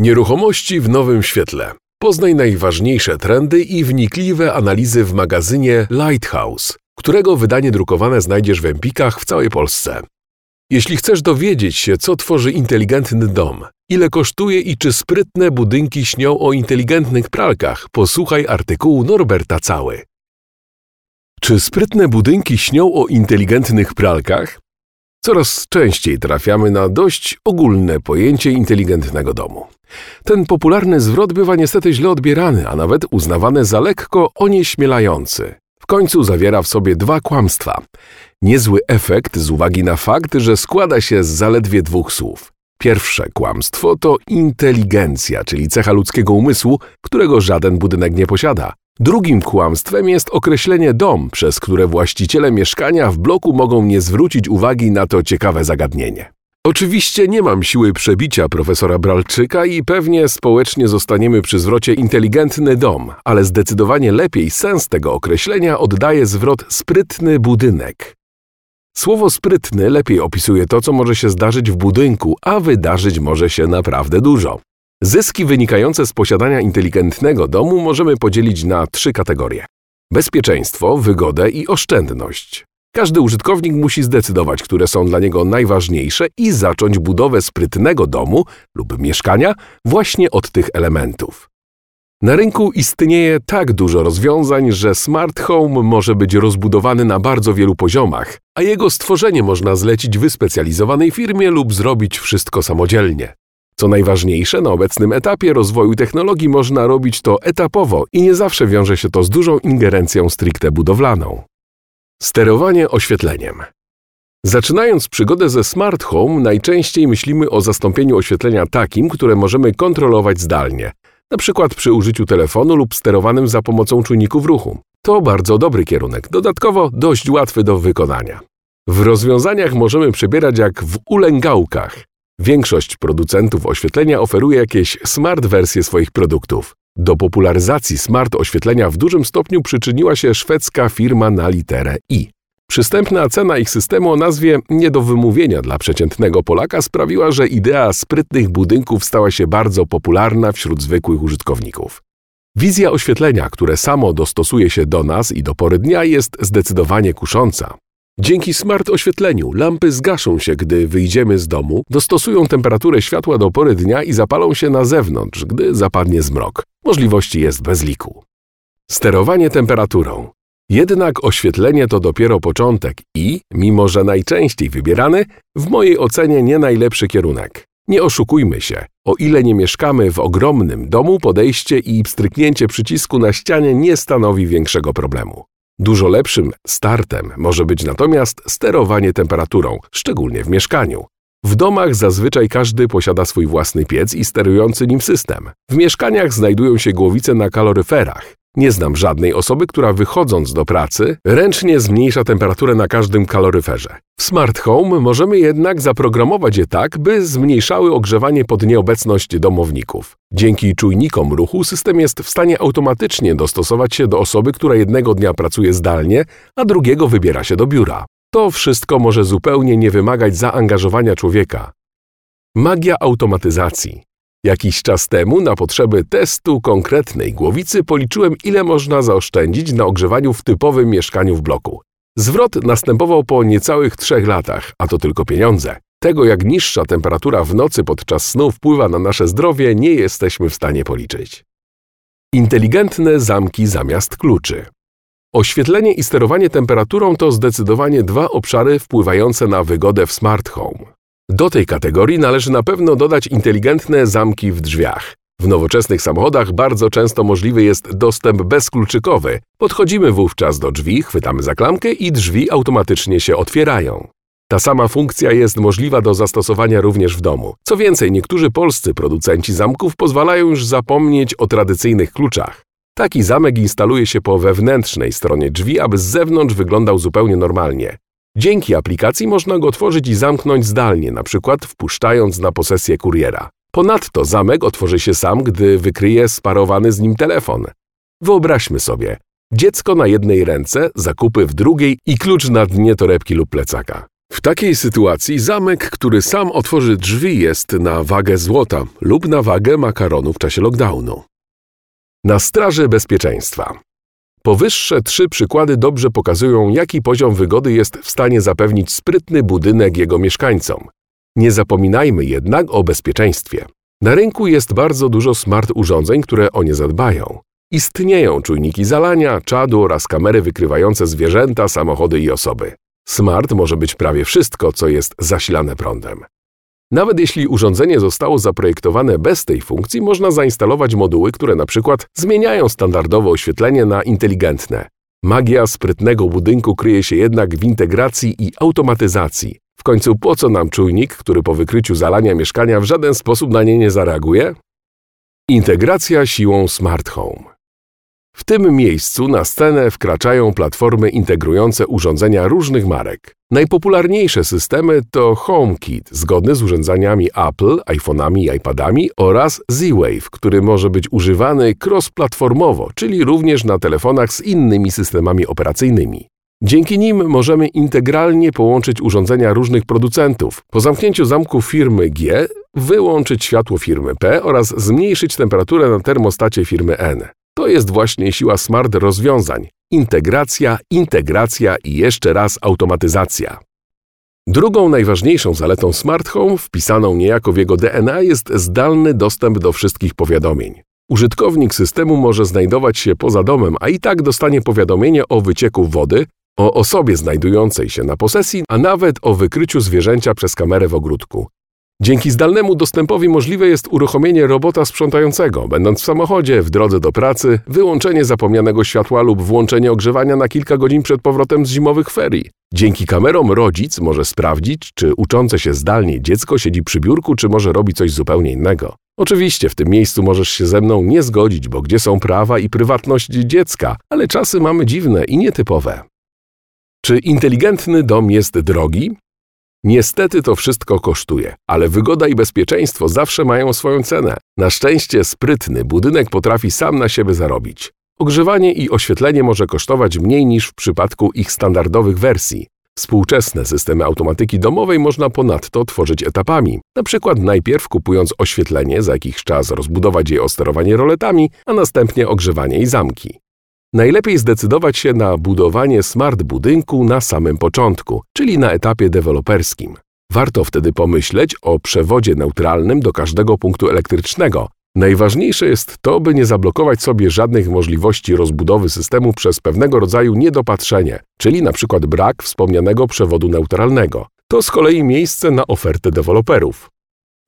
Nieruchomości w nowym świetle. Poznaj najważniejsze trendy i wnikliwe analizy w magazynie Lighthouse, którego wydanie drukowane znajdziesz w Empikach w całej Polsce. Jeśli chcesz dowiedzieć się, co tworzy inteligentny dom, ile kosztuje i czy sprytne budynki śnią o inteligentnych pralkach, posłuchaj artykułu Norberta Cały. Czy sprytne budynki śnią o inteligentnych pralkach? Coraz częściej trafiamy na dość ogólne pojęcie inteligentnego domu. Ten popularny zwrot bywa niestety źle odbierany, a nawet uznawany za lekko onieśmielający. W końcu zawiera w sobie dwa kłamstwa. Niezły efekt z uwagi na fakt, że składa się z zaledwie dwóch słów. Pierwsze kłamstwo to inteligencja, czyli cecha ludzkiego umysłu, którego żaden budynek nie posiada. Drugim kłamstwem jest określenie dom, przez które właściciele mieszkania w bloku mogą nie zwrócić uwagi na to ciekawe zagadnienie. Oczywiście nie mam siły przebicia profesora Bralczyka i pewnie społecznie zostaniemy przy zwrocie inteligentny dom, ale zdecydowanie lepiej sens tego określenia oddaje zwrot sprytny budynek. Słowo sprytny lepiej opisuje to, co może się zdarzyć w budynku, a wydarzyć może się naprawdę dużo. Zyski wynikające z posiadania inteligentnego domu możemy podzielić na trzy kategorie: bezpieczeństwo, wygodę i oszczędność. Każdy użytkownik musi zdecydować, które są dla niego najważniejsze i zacząć budowę sprytnego domu lub mieszkania właśnie od tych elementów. Na rynku istnieje tak dużo rozwiązań, że smart home może być rozbudowany na bardzo wielu poziomach, a jego stworzenie można zlecić wyspecjalizowanej firmie lub zrobić wszystko samodzielnie. Co najważniejsze, na obecnym etapie rozwoju technologii można robić to etapowo i nie zawsze wiąże się to z dużą ingerencją stricte budowlaną. Sterowanie oświetleniem. Zaczynając przygodę ze smart home, najczęściej myślimy o zastąpieniu oświetlenia takim, które możemy kontrolować zdalnie, np. przy użyciu telefonu lub sterowanym za pomocą czujników ruchu. To bardzo dobry kierunek, dodatkowo dość łatwy do wykonania. W rozwiązaniach możemy przebierać jak w ulęgałkach. Większość producentów oświetlenia oferuje jakieś smart wersje swoich produktów. Do popularyzacji smart oświetlenia w dużym stopniu przyczyniła się szwedzka firma na literę I. Przystępna cena ich systemu o nazwie nie do wymówienia dla przeciętnego Polaka sprawiła, że idea sprytnych budynków stała się bardzo popularna wśród zwykłych użytkowników. Wizja oświetlenia, które samo dostosuje się do nas i do pory dnia, jest zdecydowanie kusząca. Dzięki smart oświetleniu lampy zgaszą się, gdy wyjdziemy z domu, dostosują temperaturę światła do pory dnia i zapalą się na zewnątrz, gdy zapadnie zmrok. Możliwości jest bez liku. Sterowanie temperaturą. Jednak oświetlenie to dopiero początek i, mimo że najczęściej wybierany, w mojej ocenie nie najlepszy kierunek. Nie oszukujmy się, o ile nie mieszkamy w ogromnym domu, podejście i pstryknięcie przycisku na ścianie nie stanowi większego problemu. Dużo lepszym startem może być natomiast sterowanie temperaturą, szczególnie w mieszkaniu. W domach zazwyczaj każdy posiada swój własny piec i sterujący nim system. W mieszkaniach znajdują się głowice na kaloryferach. Nie znam żadnej osoby, która wychodząc do pracy ręcznie zmniejsza temperaturę na każdym kaloryferze. W smart home możemy jednak zaprogramować je tak, by zmniejszały ogrzewanie pod nieobecność domowników. Dzięki czujnikom ruchu system jest w stanie automatycznie dostosować się do osoby, która jednego dnia pracuje zdalnie, a drugiego wybiera się do biura. To wszystko może zupełnie nie wymagać zaangażowania człowieka. Magia automatyzacji. Jakiś czas temu na potrzeby testu konkretnej głowicy policzyłem, ile można zaoszczędzić na ogrzewaniu w typowym mieszkaniu w bloku. Zwrot następował po niecałych trzech latach, a to tylko pieniądze. Tego, jak niższa temperatura w nocy podczas snu wpływa na nasze zdrowie, nie jesteśmy w stanie policzyć. Inteligentne zamki zamiast kluczy. Oświetlenie i sterowanie temperaturą to zdecydowanie dwa obszary wpływające na wygodę w smart home. Do tej kategorii należy na pewno dodać inteligentne zamki w drzwiach. W nowoczesnych samochodach bardzo często możliwy jest dostęp bezkluczykowy. Podchodzimy wówczas do drzwi, chwytamy za klamkę i drzwi automatycznie się otwierają. Ta sama funkcja jest możliwa do zastosowania również w domu. Co więcej, niektórzy polscy producenci zamków pozwalają już zapomnieć o tradycyjnych kluczach. Taki zamek instaluje się po wewnętrznej stronie drzwi, aby z zewnątrz wyglądał zupełnie normalnie. Dzięki aplikacji można go otworzyć i zamknąć zdalnie, np. wpuszczając na posesję kuriera. Ponadto zamek otworzy się sam, gdy wykryje sparowany z nim telefon. Wyobraźmy sobie, dziecko na jednej ręce, zakupy w drugiej i klucz na dnie torebki lub plecaka. W takiej sytuacji zamek, który sam otworzy drzwi, jest na wagę złota lub na wagę makaronu w czasie lockdownu. Na straży bezpieczeństwa. Powyższe trzy przykłady dobrze pokazują, jaki poziom wygody jest w stanie zapewnić sprytny budynek jego mieszkańcom. Nie zapominajmy jednak o bezpieczeństwie. Na rynku jest bardzo dużo smart urządzeń, które o nie zadbają. Istnieją czujniki zalania, czadu oraz kamery wykrywające zwierzęta, samochody i osoby. Smart może być prawie wszystko, co jest zasilane prądem. Nawet jeśli urządzenie zostało zaprojektowane bez tej funkcji, można zainstalować moduły, które na przykład zmieniają standardowe oświetlenie na inteligentne. Magia sprytnego budynku kryje się jednak w integracji i automatyzacji. W końcu po co nam czujnik, który po wykryciu zalania mieszkania w żaden sposób na nie nie zareaguje? Integracja siłą Smart Home. W tym miejscu na scenę wkraczają platformy integrujące urządzenia różnych marek. Najpopularniejsze systemy to HomeKit, zgodny z urządzeniami Apple, iPhone'ami i iPadami oraz Z-Wave, który może być używany cross-platformowo, czyli również na telefonach z innymi systemami operacyjnymi. Dzięki nim możemy integralnie połączyć urządzenia różnych producentów. Po zamknięciu zamku firmy G wyłączyć światło firmy P oraz zmniejszyć temperaturę na termostacie firmy N. To jest właśnie siła smart rozwiązań. Integracja, integracja i jeszcze raz automatyzacja. Drugą najważniejszą zaletą Smart Home, wpisaną niejako w jego DNA, jest zdalny dostęp do wszystkich powiadomień. Użytkownik systemu może znajdować się poza domem, a i tak dostanie powiadomienie o wycieku wody, o osobie znajdującej się na posesji, a nawet o wykryciu zwierzęcia przez kamerę w ogródku. Dzięki zdalnemu dostępowi możliwe jest uruchomienie robota sprzątającego, będąc w samochodzie, w drodze do pracy, wyłączenie zapomnianego światła lub włączenie ogrzewania na kilka godzin przed powrotem z zimowych ferii. Dzięki kamerom rodzic może sprawdzić, czy uczące się zdalnie dziecko siedzi przy biurku, czy może robi coś zupełnie innego. Oczywiście w tym miejscu możesz się ze mną nie zgodzić, bo gdzie są prawa i prywatność dziecka, ale czasy mamy dziwne i nietypowe. Czy inteligentny dom jest drogi? Niestety to wszystko kosztuje, ale wygoda i bezpieczeństwo zawsze mają swoją cenę. Na szczęście sprytny budynek potrafi sam na siebie zarobić. Ogrzewanie i oświetlenie może kosztować mniej niż w przypadku ich standardowych wersji. Współczesne systemy automatyki domowej można ponadto tworzyć etapami. Na przykład najpierw kupując oświetlenie, za jakiś czas rozbudować je o sterowanie roletami, a następnie ogrzewanie i zamki. Najlepiej zdecydować się na budowanie smart budynku na samym początku, czyli na etapie deweloperskim. Warto wtedy pomyśleć o przewodzie neutralnym do każdego punktu elektrycznego. Najważniejsze jest to, by nie zablokować sobie żadnych możliwości rozbudowy systemu przez pewnego rodzaju niedopatrzenie, czyli np. brak wspomnianego przewodu neutralnego. To z kolei miejsce na ofertę deweloperów.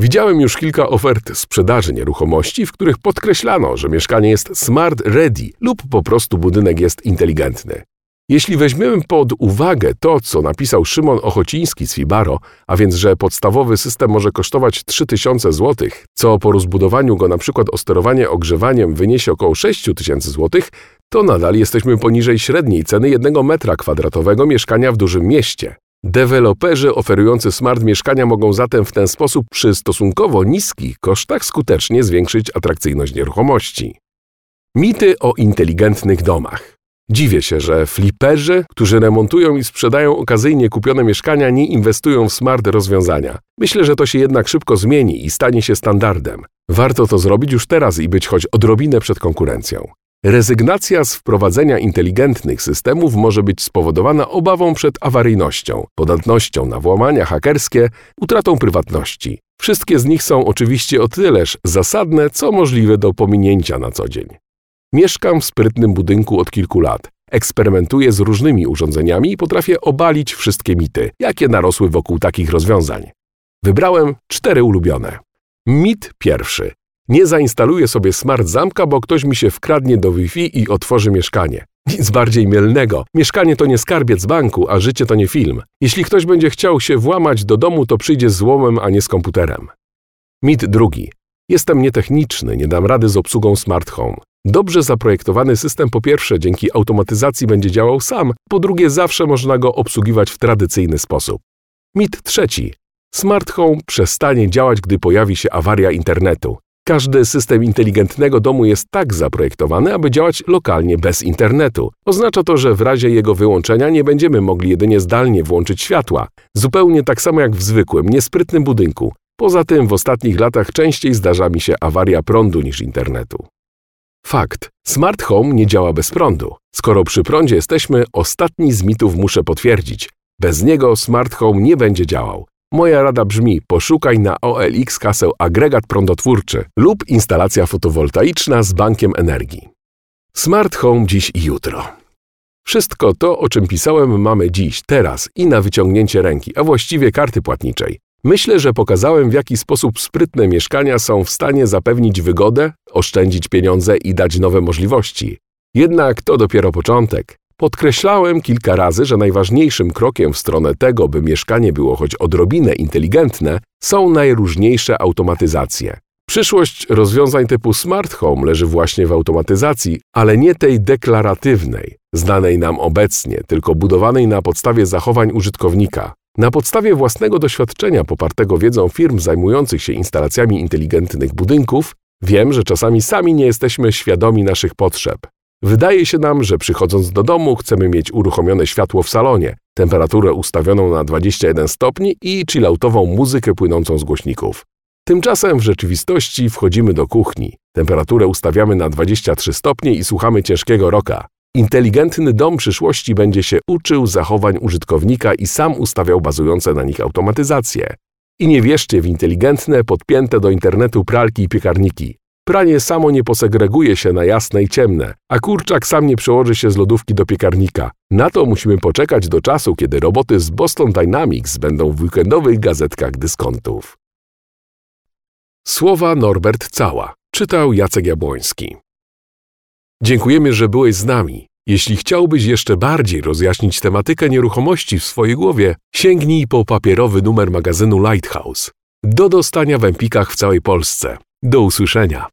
Widziałem już kilka ofert sprzedaży nieruchomości, w których podkreślano, że mieszkanie jest smart ready lub po prostu budynek jest inteligentny. Jeśli weźmiemy pod uwagę to, co napisał Szymon Ochociński z Fibaro, a więc, że podstawowy system może kosztować 3000 zł, co po rozbudowaniu go przykład o sterowanie ogrzewaniem wyniesie około 6000 zł, to nadal jesteśmy poniżej średniej ceny jednego metra kwadratowego mieszkania w dużym mieście. Deweloperzy oferujący smart mieszkania mogą zatem w ten sposób przy stosunkowo niskich kosztach skutecznie zwiększyć atrakcyjność nieruchomości. Mity o inteligentnych domach. Dziwię się, że fliperzy, którzy remontują i sprzedają okazyjnie kupione mieszkania, nie inwestują w smart rozwiązania. Myślę, że to się jednak szybko zmieni i stanie się standardem. Warto to zrobić już teraz i być choć odrobinę przed konkurencją. Rezygnacja z wprowadzenia inteligentnych systemów może być spowodowana obawą przed awaryjnością, podatnością na włamania hakerskie, utratą prywatności. Wszystkie z nich są oczywiście o tyleż zasadne, co możliwe do pominięcia na co dzień. Mieszkam w sprytnym budynku od kilku lat. Eksperymentuję z różnymi urządzeniami i potrafię obalić wszystkie mity, jakie narosły wokół takich rozwiązań. Wybrałem cztery ulubione. Mit pierwszy. Nie zainstaluję sobie smart zamka, bo ktoś mi się wkradnie do Wi-Fi i otworzy mieszkanie. Nic bardziej mylnego. Mieszkanie to nie skarbiec banku, a życie to nie film. Jeśli ktoś będzie chciał się włamać do domu, to przyjdzie z złomem, a nie z komputerem. Mit drugi. Jestem nietechniczny, nie dam rady z obsługą smart home. Dobrze zaprojektowany system po pierwsze dzięki automatyzacji będzie działał sam, po drugie zawsze można go obsługiwać w tradycyjny sposób. Mit trzeci. Smart home przestanie działać, gdy pojawi się awaria internetu. Każdy system inteligentnego domu jest tak zaprojektowany, aby działać lokalnie bez internetu. Oznacza to, że w razie jego wyłączenia nie będziemy mogli jedynie zdalnie włączyć światła, zupełnie tak samo jak w zwykłym, niesprytnym budynku. Poza tym w ostatnich latach częściej zdarza mi się awaria prądu niż internetu. Fakt. Smart Home nie działa bez prądu. Skoro przy prądzie jesteśmy, ostatni z mitów muszę potwierdzić. Bez niego Smart Home nie będzie działał. Moja rada brzmi: poszukaj na OLX kaseł agregat prądotwórczy lub instalacja fotowoltaiczna z bankiem energii. Smart Home dziś i jutro. Wszystko to, o czym pisałem, mamy dziś, teraz i na wyciągnięcie ręki, a właściwie karty płatniczej. Myślę, że pokazałem, w jaki sposób sprytne mieszkania są w stanie zapewnić wygodę, oszczędzić pieniądze i dać nowe możliwości. Jednak to dopiero początek. Podkreślałem kilka razy, że najważniejszym krokiem w stronę tego, by mieszkanie było choć odrobinę inteligentne, są najróżniejsze automatyzacje. Przyszłość rozwiązań typu smart home leży właśnie w automatyzacji, ale nie tej deklaratywnej, znanej nam obecnie, tylko budowanej na podstawie zachowań użytkownika. Na podstawie własnego doświadczenia popartego wiedzą firm zajmujących się instalacjami inteligentnych budynków, wiem, że czasami sami nie jesteśmy świadomi naszych potrzeb. Wydaje się nam, że przychodząc do domu chcemy mieć uruchomione światło w salonie, temperaturę ustawioną na 21 stopni i chilloutową muzykę płynącą z głośników. Tymczasem w rzeczywistości wchodzimy do kuchni, temperaturę ustawiamy na 23 stopnie i słuchamy ciężkiego roka. Inteligentny dom przyszłości będzie się uczył zachowań użytkownika i sam ustawiał bazujące na nich automatyzacje. I nie wierzcie w inteligentne, podpięte do internetu pralki i piekarniki. Pranie samo nie posegreguje się na jasne i ciemne, a kurczak sam nie przełoży się z lodówki do piekarnika. Na to musimy poczekać do czasu, kiedy roboty z Boston Dynamics będą w weekendowych gazetkach dyskontów. Słowa Norbert Cała. Czytał Jacek Jabłoński. Dziękujemy, że byłeś z nami. Jeśli chciałbyś jeszcze bardziej rozjaśnić tematykę nieruchomości w swojej głowie, sięgnij po papierowy numer magazynu Lighthouse. Do dostania w Empikach w całej Polsce. Do usłyszenia.